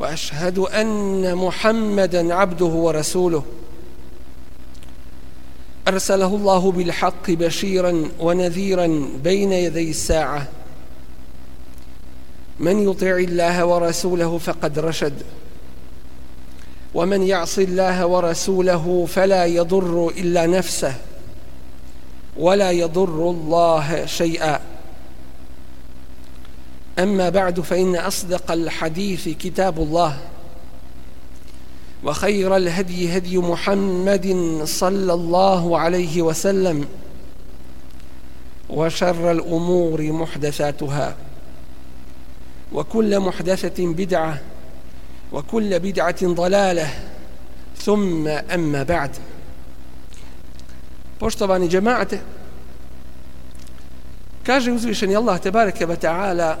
وأشهد أن محمدا عبده ورسوله. أرسله الله بالحق بشيرا ونذيرا بين يدي الساعة. من يطع الله ورسوله فقد رشد. ومن يعص الله ورسوله فلا يضر إلا نفسه. ولا يضر الله شيئا. أما بعد فإن أصدق الحديث كتاب الله وخير الهدي هدي محمد صلى الله عليه وسلم وشر الأمور محدثاتها وكل محدثة بدعة وكل بدعة ضلالة ثم أما بعد. Poštovani džemaate kaže uzvišeni Allah te bareke ve taala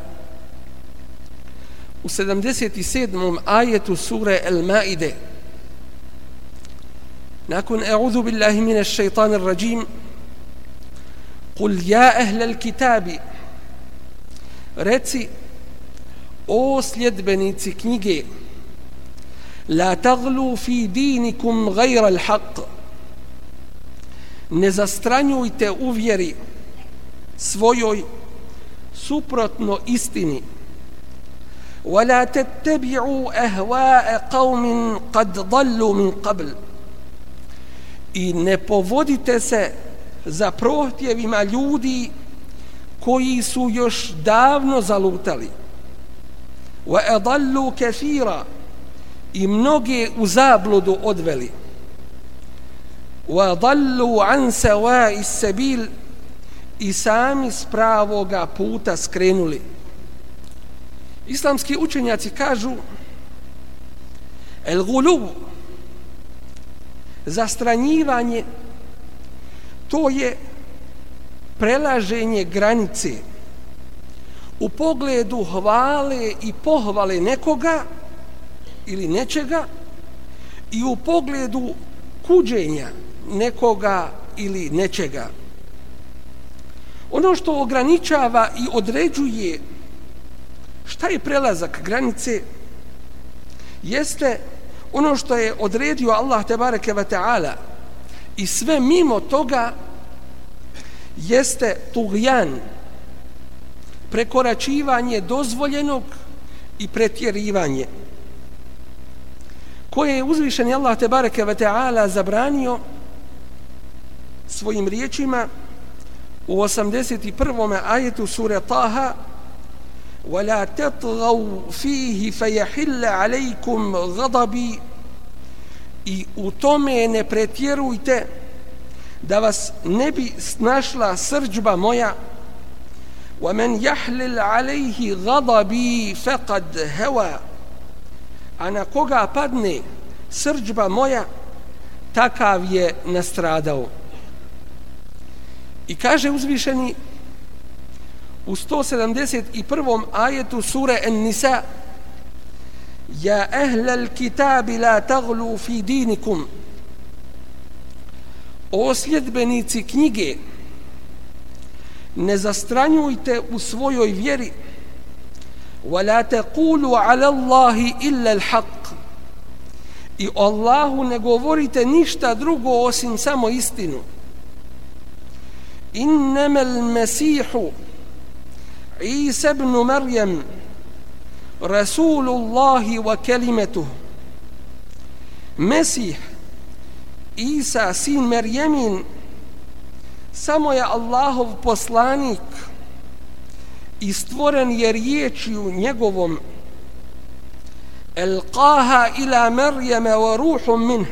u 77. ajetu sure El Maide nakon e'udhu billahi mine šeitanir rajim kul ja ehlel kitabi reci o sljedbenici knjige la taglu fi dinikum gajra l'haq ne zastranjujte uvjeri svojoj suprotno istini ولا تتبعوا أهواء قوم قد ضلوا من قبل i ne povodite se za prohtjevima ljudi koji su još davno zalutali wa adallu kathira i mnoge u zabludu odveli wa dallu an sawa'i sabil i sami s pravoga puta skrenuli islamski učenjaci kažu el gulub zastranjivanje to je prelaženje granice u pogledu hvale i pohvale nekoga ili nečega i u pogledu kuđenja nekoga ili nečega. Ono što ograničava i određuje šta je prelazak granice jeste ono što je odredio Allah te bareke ve taala i sve mimo toga jeste tugjan prekoračivanje dozvoljenog i pretjerivanje koje je uzvišen Allah te bareke ve taala zabranio svojim riječima u 81. ajetu sure Taha ولا تطغوا فيه فيحل عليكم غضبي i u tome ne pretjerujte da vas ne bi snašla srđba moja ومن يحلل عليه غضبي فقد هوى a na koga padne srđba moja takav je nastradao I kaže uzvišeni u 171. ajetu sure An-Nisa Ja ehlal kitabi la taglu fi dinikum O sljedbenici knjige ne zastranjujte u svojoj vjeri ولا تقولوا على الله إلا الحق i Allahu ne govorite ništa drugo osim samo istinu إنما المسيح عيسى بن مريم رسول الله وكلمته مسيح عيسى سين مريم سمو يا الله بوصلانيك استورن njegovom. نيغوم القاها الى مريم وروح منه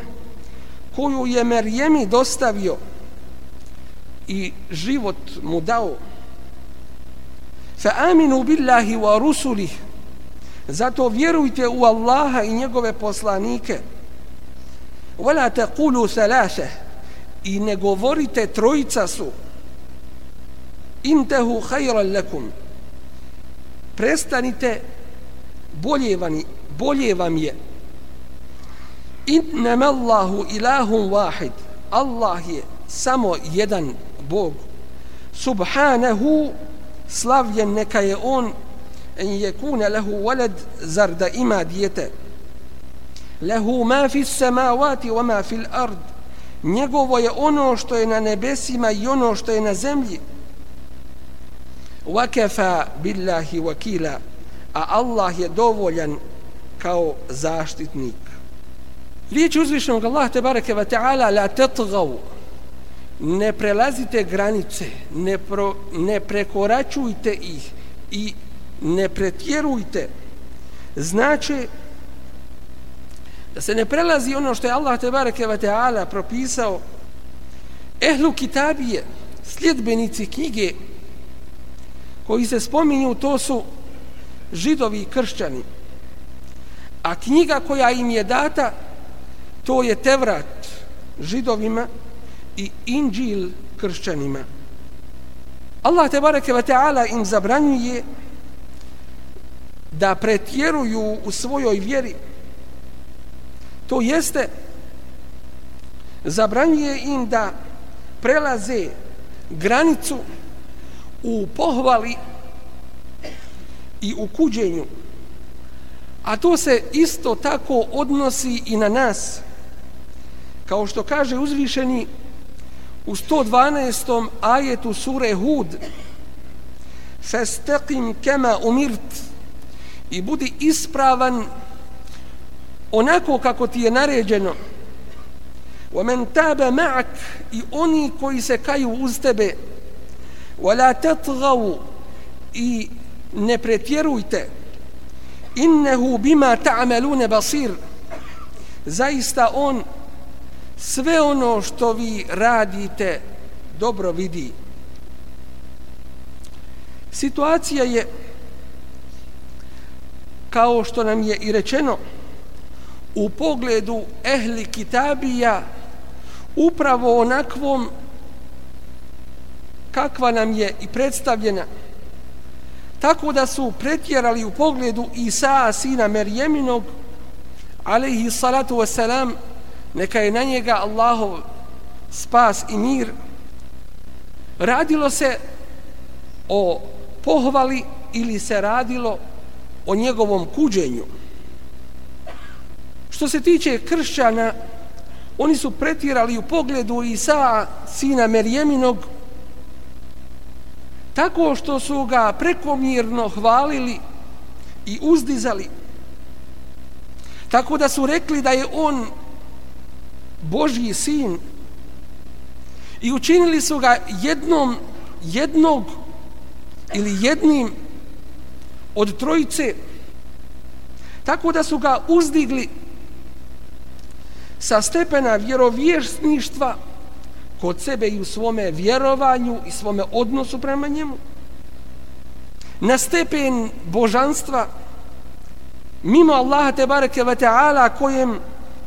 كويو يا مريم dostavio i život mu dao fa aminu billahi wa rusulih. Zato vjerujte u Allaha i njegove poslanike. Wala taqulu thalatha. I ne govorite trojica su. Intehu khayran lakum. Prestanite bolje vam bolje vam je. Inna allahu ilahun wahid. Allah je samo jedan bog. Subhanahu slavljen neka je on en yekuna lehu walad zar da ima dijete. Lehu ma fi samawati wa ma fi al-ard njegovo je ono što je na nebesima i ono što je na zemlji. Wakafa billahi wakila a Allah je dovoljan kao zaštitnik. Riječ uzvišenog Allah te bareke ve taala la tatghaw ne prelazite granice ne, pro, ne prekoračujte ih i ne pretjerujte. Znači da se ne prelazi ono što je Allah te bareke ve taala propisao. Ehlu kitabije sljedbenici knjige koji se spominju to su židovi i kršćani. A knjiga koja im je data to je Tevrat židovima i Inđil kršćanima Allah te bareke ve taala im zabranjuje da pretjeruju u svojoj vjeri To jeste zabranjuje im da prelaze granicu u pohvali i u kuđenju. A to se isto tako odnosi i na nas. Kao što kaže uzvišeni u 112. ajetu sure Hud Festeqim kema umirt i budi ispravan onako kako ti je naređeno ومن تاب معك i oni koji se kaju uz tebe ولا تطغوا i ne pretjerujte innehu bima ta'malun basir zaista on sve ono što vi radite dobro vidi. Situacija je kao što nam je i rečeno u pogledu ehli kitabija upravo onakvom kakva nam je i predstavljena. Tako da su pretjerali u pogledu Isa sina Merjeminog alaihi salatu wasalam neka je na njega Allahov spas i mir radilo se o pohvali ili se radilo o njegovom kuđenju Što se tiče kršćana, oni su pretirali u pogledu Isa, sina Merjeminog, tako što su ga prekomjerno hvalili i uzdizali. Tako da su rekli da je on Božji sin. I učinili su ga jednom, jednog ili jednim od trojice, tako da su ga uzdigli sa stepena vjerovješništva kod sebe i u svome vjerovanju i svome odnosu prema njemu. Na stepen božanstva mimo Allaha te bareke ve taala kojem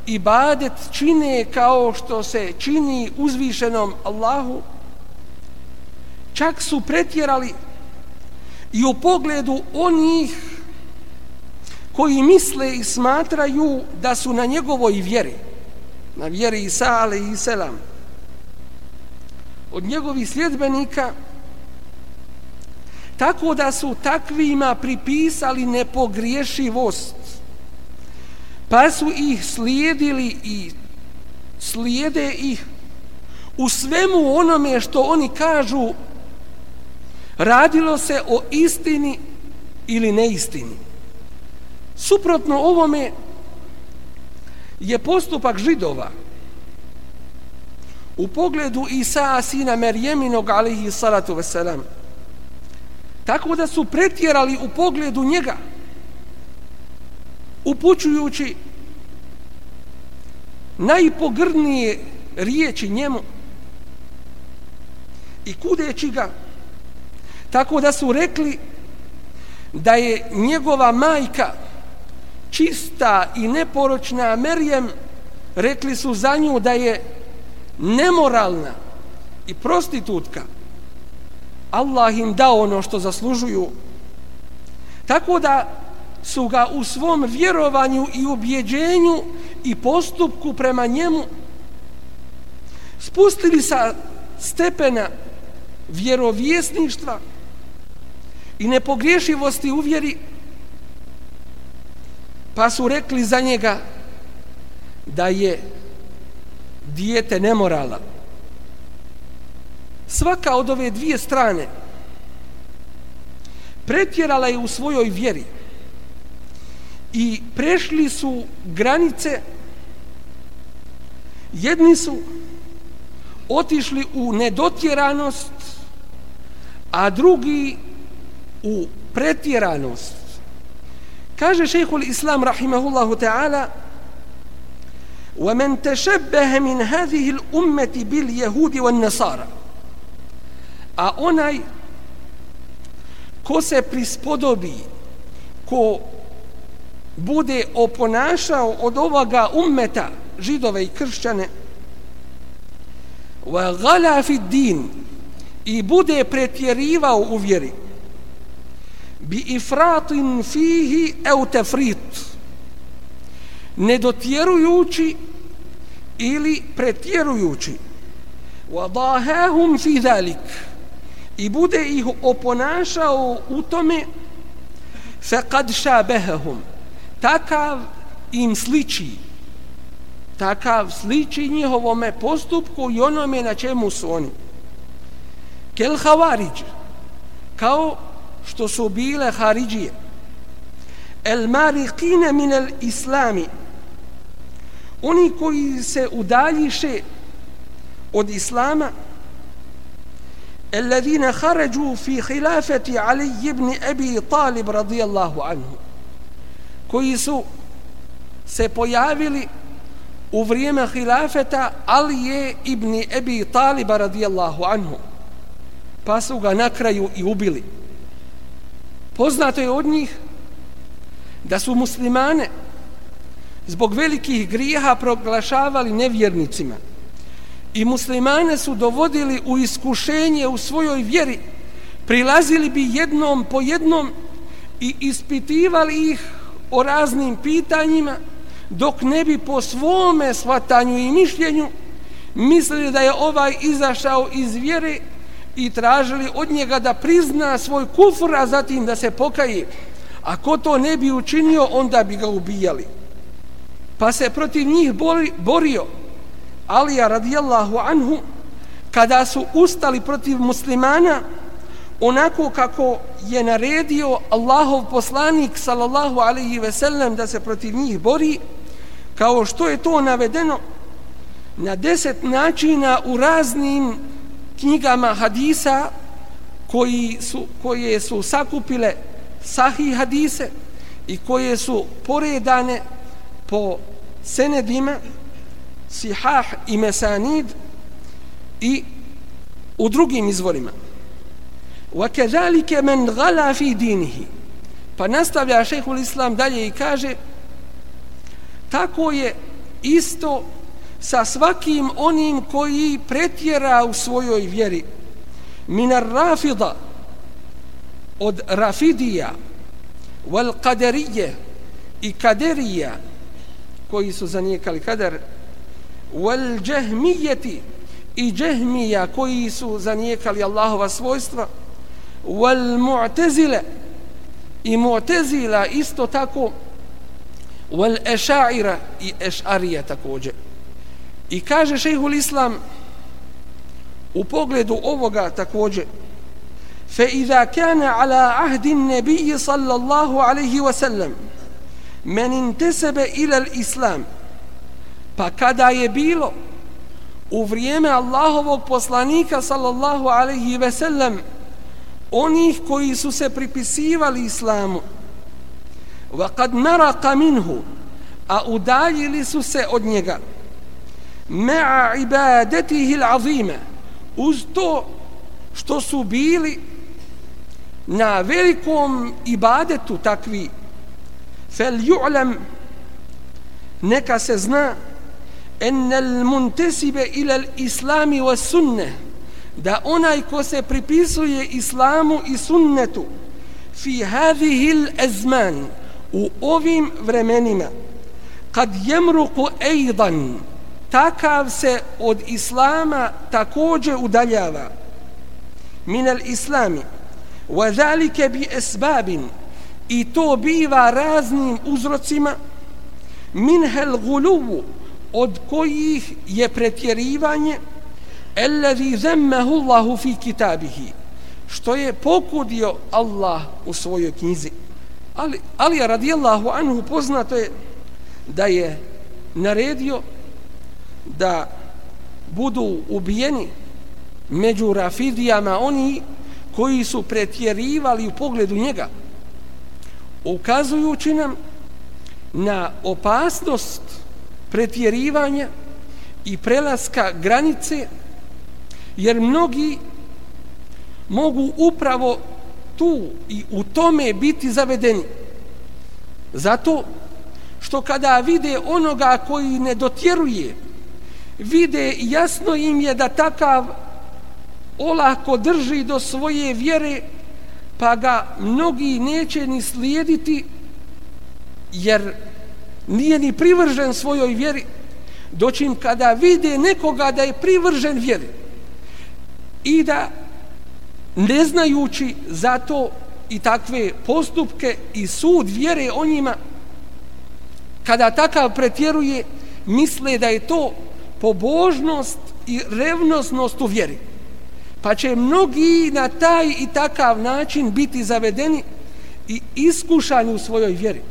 ibadet čine kao što se čini uzvišenom Allahu čak su pretjerali i u pogledu onih koji misle i smatraju da su na njegovoj vjeri na vjeri Isa ali i selam od njegovih sljedbenika tako da su takvima pripisali nepogriješivost pa su ih slijedili i slijede ih u svemu onome što oni kažu. Radilo se o istini ili neistini. Suprotno ovome je postupak židova. U pogledu Isa sina Merjeminog alihi salatu veselam tako da su pretjerali u pogledu njega upućujući najpogrdnije riječi njemu i kudeći ga tako da su rekli da je njegova majka čista i neporočna Merijem rekli su za nju da je nemoralna i prostitutka. Allah im dao ono što zaslužuju. Tako da su ga u svom vjerovanju i ubjeđenju i postupku prema njemu spustili sa stepena vjerovjesništva i nepogriješivosti uvjeri pa su rekli za njega da je dijete nemorala. Svaka od ove dvije strane pretjerala je u svojoj vjeri i prešli su granice jedni su otišli u nedotjeranost a drugi u pretjeranost kaže šejhul islam rahimahullahu ta'ala ومن تشبه من هذه الأمة باليهود والنصارى a onaj ko se prispodobi ko bude oponašao od ovoga ummeta židove i kršćane. Wa gala fi din i bude pretjerivao u vjeri. Bi ifratin fihi au tafrit nedotjerujući ili pretjerujući. Wa dahahum fi zalik i bude ih oponašao u tome faqad shabahahum takav im sliči takav sliči njihovome postupku i onome na čemu su oni kel havariđ kao što su bile haridžije el mariqine min el islami oni koji se udaljiše od islama الذين خرجوا في خلافة علي بن أبي طالب رضي الله عنه koji su se pojavili u vrijeme hilafeta Alije ibn Ebi Taliba radijallahu anhu pa su ga na kraju i ubili. Poznato je od njih da su muslimane zbog velikih grijeha proglašavali nevjernicima i muslimane su dovodili u iskušenje u svojoj vjeri prilazili bi jednom po jednom i ispitivali ih o raznim pitanjima dok ne bi po svome shvatanju i mišljenju mislili da je ovaj izašao iz vjere i tražili od njega da prizna svoj kufr, a zatim da se pokaje. Ako to ne bi učinio, onda bi ga ubijali. Pa se protiv njih bori, borio Alija radijallahu anhu kada su ustali protiv muslimana onako kako je naredio Allahov poslanik sallallahu alaihi ve sellem da se protiv njih bori kao što je to navedeno na deset načina u raznim knjigama hadisa koji su, koje su sakupile sahih hadise i koje su poredane po senedima sihah i mesanid i u drugim izvorima. وكذلك من غلا في دينه pa nastavlja šehhul islam dalje i kaže tako je isto sa svakim onim koji pretjera u svojoj vjeri minar rafida od rafidija wal qadarije i kaderija koji su zanijekali kader wal džehmijeti i džehmija koji su zanijekali Allahova svojstva wal mu'tazile i mu'tazila isto tako wal ešaira i ešarija također i kaže šejhul islam u pogledu ovoga također فإذا كان على عهد النبي صلى الله عليه وسلم من انتسب إلى الإسلام pa kada je bilo u vrijeme Allahovog poslanika sallallahu alaihi ve sellem onih koji su se pripisivali islamu. Wa kad naraka minhu a udaljili su se od njega. Ma'a ibadetihi al'azima uz to što su bili na velikom ibadetu takvi. Fel ju'lam neka se zna en el muntesibe ila islami wa sunne da onaj ko se pripisuje islamu i sunnetu fi hadhihi al azman u ovim vremenima kad jemruku ejdan takav se od islama također udaljava. Min al islami wa zalika bi asbabin i to biva raznim uzrocima min hel guluvu od kojih je pretjerivanje alladhi zammahu Allahu fi kitabihi. Što je pokudio Allah u svojoj knjizi. Ali ali radijallahu anhu poznato je da je naredio da budu ubijeni među rafidijama oni koji su pretjerivali u pogledu njega ukazujući nam na opasnost pretjerivanja i prelaska granice jer mnogi mogu upravo tu i u tome biti zavedeni. Zato što kada vide onoga koji ne dotjeruje vide jasno im je da takav olako drži do svoje vjere pa ga mnogi neće ni slijediti jer nije ni privržen svojoj vjeri. Doćim kada vide nekoga da je privržen vjeri i da ne znajući za to i takve postupke i sud vjere o njima kada takav pretjeruje misle da je to pobožnost i revnosnost u vjeri. Pa će mnogi na taj i takav način biti zavedeni i iskušani u svojoj vjeri.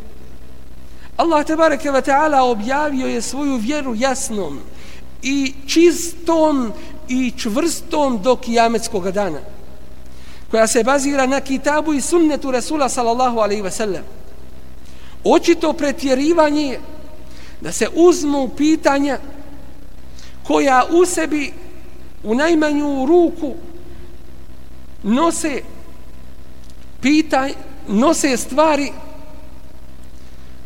Allah tebareke ve taala objavio je svoju vjeru jasnom i čistom i čvrstom do kijametskog dana koja se bazira na kitabu i sunnetu Rasula sallallahu alaihi ve sellem. Očito pretjerivanje da se uzmu pitanja koja u sebi u najmanju ruku nose pitaj, nose stvari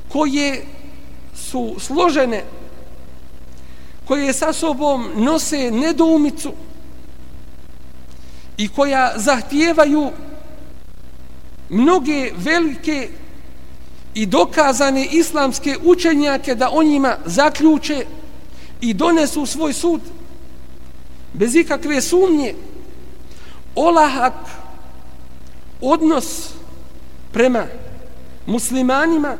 koje su složene koje sa sobom nose nedoumicu i koja zahtijevaju mnoge velike i dokazane islamske učenjake da o njima zaključe i donesu svoj sud bez ikakve sumnje. Olahak odnos prema muslimanima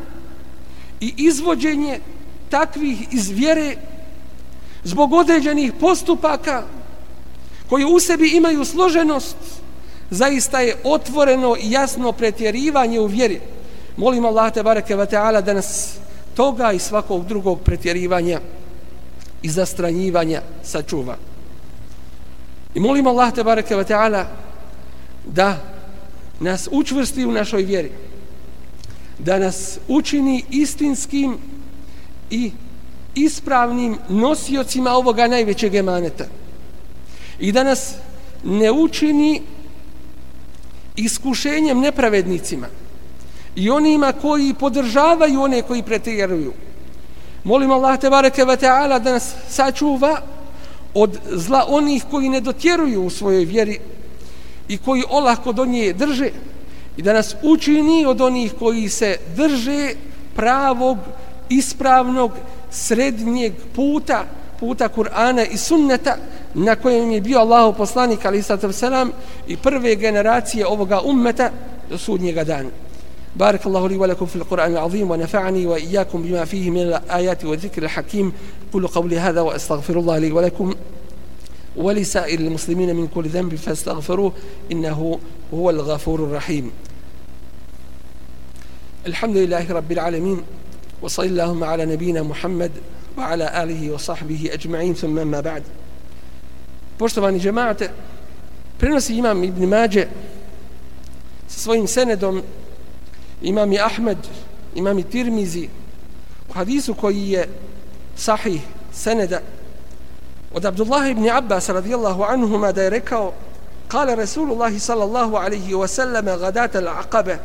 i izvođenje takvih iz vjere zbog određenih postupaka koji u sebi imaju složenost zaista je otvoreno i jasno pretjerivanje u vjeri. Molim Allah te bareke ve taala da nas toga i svakog drugog pretjerivanja i zastranjivanja sačuva. I molim Allah te bareke ve taala da nas učvrsti u našoj vjeri da nas učini istinskim i ispravnim nosiocima ovoga najvećeg emaneta i da nas ne učini iskušenjem nepravednicima i onima koji podržavaju one koji pretjeruju. Molim Allah te bareke ve taala da nas sačuva od zla onih koji ne dotjeruju u svojoj vjeri i koji olako do nje drže i da nas učini od onih koji se drže pravog, ispravnog, srednjeg puta, puta Kur'ana i sunneta na kojem je bio Allahu poslanik ali selam i prve generacije ovoga ummeta do sudnjega dana. بارك الله لي ولكم في القرآن العظيم ونفعني وإياكم بما فيه من الآيات والذكر الحكيم قل قولي هذا وأستغفر الله لي ولكم ولسائر المسلمين من كل ذنب فاستغفروه إنه هو الغفور الرحيم الحمد لله رب العالمين وصلى اللهم على نبينا محمد وعلى آله وصحبه أجمعين ثم ما بعد Poštovani džemate, prenosi imam Ibn Mađe sa svojim senedom, imam i Ahmed, imam i Tirmizi, u hadisu koji je sahih seneda, od Abdullah ibn Abbas radijallahu anhuma da je rekao قال رسول الله صلى الله عليه وسلم غداة العقبة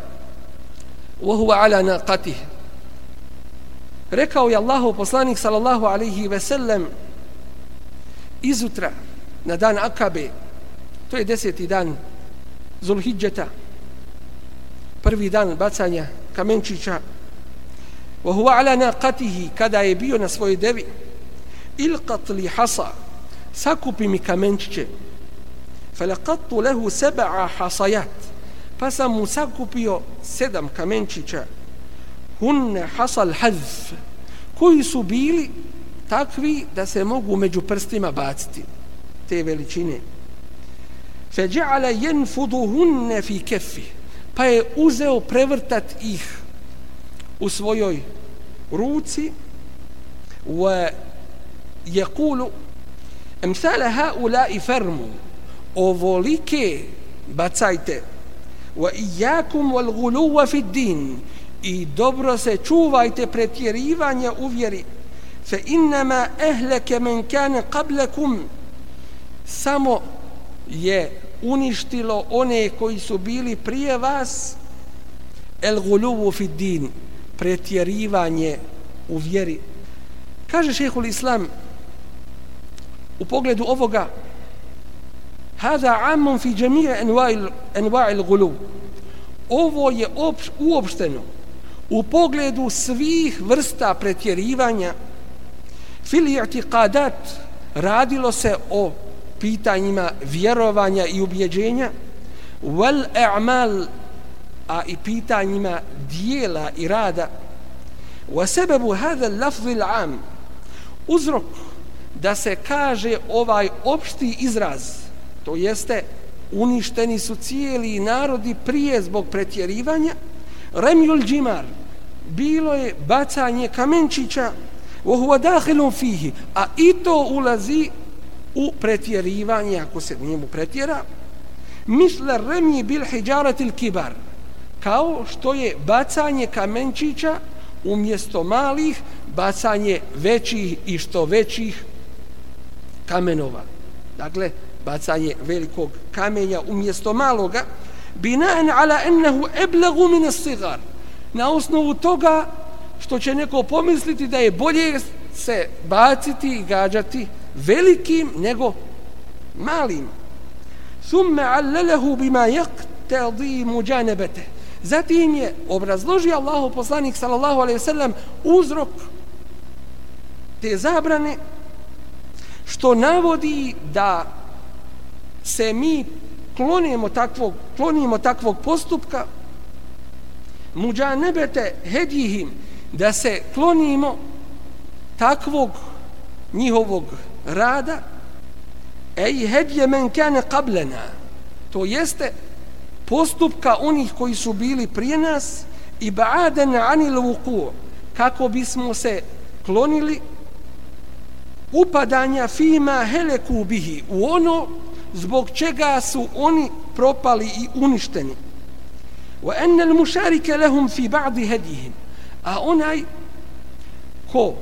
وهو على ناقته rekao je Allahov poslanik sallallahu alaihi ve sellem izutra na dan Akabe to je deseti dan Zulhidžeta prvi dan bacanja kamenčića wa huwa ala naqatihi kada je bio na svojoj devi ilqat li hasa sakupi mi kamenčiće falaqattu lahu sab'a hasayat pa sam mu sakupio sedam kamenčića. Hunne hasal hazf koji su bili takvi da se mogu među prstima baciti te veličine fe ja'ala yanfuduhunna fi kaffi pa je uzeo prevrtat ih u svojoj ruci wa yaqulu amsala haula'i farmu ovolike bacajte wa iyyakum wal ghuluwa fi din i dobro se čuvajte pretjerivanja u vjeri. Fe innama ehleke men kane qablakum. Samo je uništilo one koji su bili prije vas. El gulubu fi din. Pretjerivanje u vjeri. Kaže šehhul islam u pogledu ovoga hada amun fi džemije enva'il guluv ovo je uopšteno u pogledu svih vrsta pretjerivanja fil i'tiqadat radilo se o pitanjima vjerovanja i ubjeđenja wal a'mal a i pitanjima dijela i rada. Wa sababu hada al-lafz al-am uzrok da se kaže ovaj opšti izraz to jeste uništeni su cijeli narodi prije zbog pretjerivanja remjul džimar bilo je bacanje kamenčića wa huwa dakhilun fihi a i to ulazi u pretjerivanje ako se njemu pretjera. Misle remji bil hijjaratil kibar kao što je bacanje kamenčića umjesto malih bacanje većih i što većih kamenova. Dakle bacanje velikog kamenja umjesto maloga binaen ala ennehu eblagu mine sigar na osnovu toga što će neko pomisliti da je bolje se baciti i gađati velikim nego malim Thumme allelehu bima yaqtadi muđanebete. zatim je obrazložio Allahu poslanik sallallahu alaihi sallam uzrok te zabrane što navodi da se mi klonimo takvog klonimo takvog postupka mujanabata hedihim da se klonimo takvog njihovog rada ej hedje men kane kablena. To jeste postupka onih koji su bili prije nas i ba'aden anil vuku kako bismo se klonili upadanja fima heleku bihi u ono zbog čega su oni propali i uništeni? Wa anna al-musharika lahum fi ba'd hadihim. a onaj ko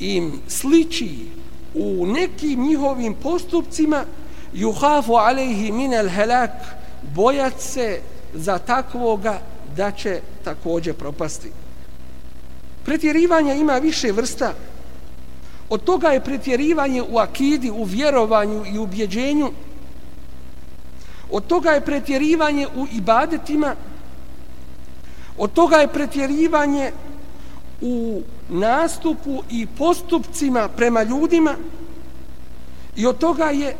im sliči u nekim njihovim postupcima juhafu alayhi min al halak bojat se za takvoga da će također propasti. Pretjerivanje ima više vrsta od toga je pretjerivanje u akidi u vjerovanju i ubjeđenju. Od toga je pretjerivanje u ibadetima. Od toga je pretjerivanje u nastupu i postupcima prema ljudima. I od toga je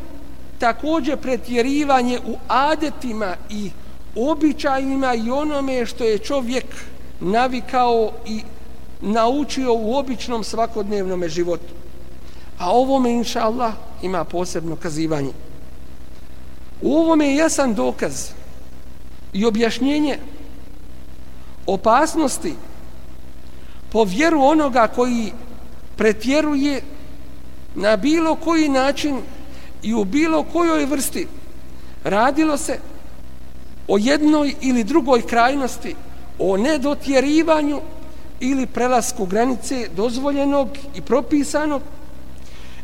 također pretjerivanje u adetima i običajima i onome što je čovjek navikao i naučio u običnom svakodnevnom životu. A ovome, inša Allah, ima posebno kazivanje. U ovome je jasan dokaz i objašnjenje opasnosti po vjeru onoga koji pretjeruje na bilo koji način i u bilo kojoj vrsti radilo se o jednoj ili drugoj krajnosti, o nedotjerivanju ili prelasku granice dozvoljenog i propisanog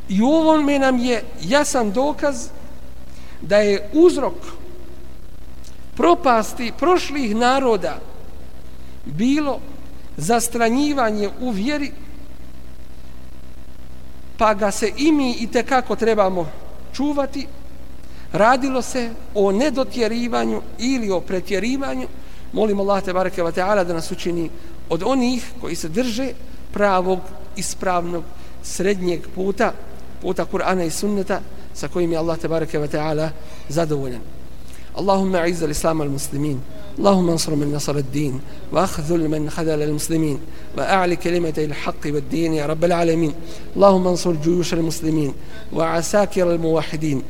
i u ovome nam je jasan dokaz da je uzrok propasti prošlih naroda bilo zastranjivanje u vjeri pa ga se i mi i kako trebamo čuvati. Radilo se o nedotjerivanju ili o pretjerivanju. Molim Allah te bareke ve taala da nas učini od onih koji se drže pravog ispravnog srednjeg puta. Puta Kur'ana i Sunneta sa kojim je Allah te bareke ve taala zadovoljan اللهم أعز الإسلام والمسلمين اللهم انصر من نصر الدين وأخذل من خذل المسلمين واعل كلمة الحق والدين يا رب العالمين. اللهم انصر جيوش المسلمين وعساكر الموحدين.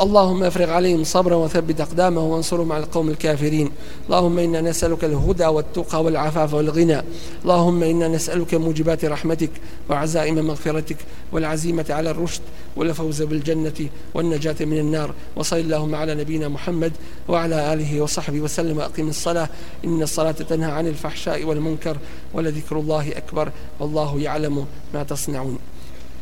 اللهم افرغ عليهم صبرا وثبت اقدامهم وانصرهم على القوم الكافرين. اللهم إنا نسألك الهدى والتقى والعفاف والغنى. اللهم إنا نسألك موجبات رحمتك وعزائم مغفرتك والعزيمة على الرشد والفوز بالجنة والنجاة من النار. وصل اللهم على نبينا محمد وعلى آله وصحبه وسلم. واقم الصلاة. إن الصلاة تنهى عن الفحشاء والمنكر ولذكر الله أكبر. والله يعلم ما تصنعون.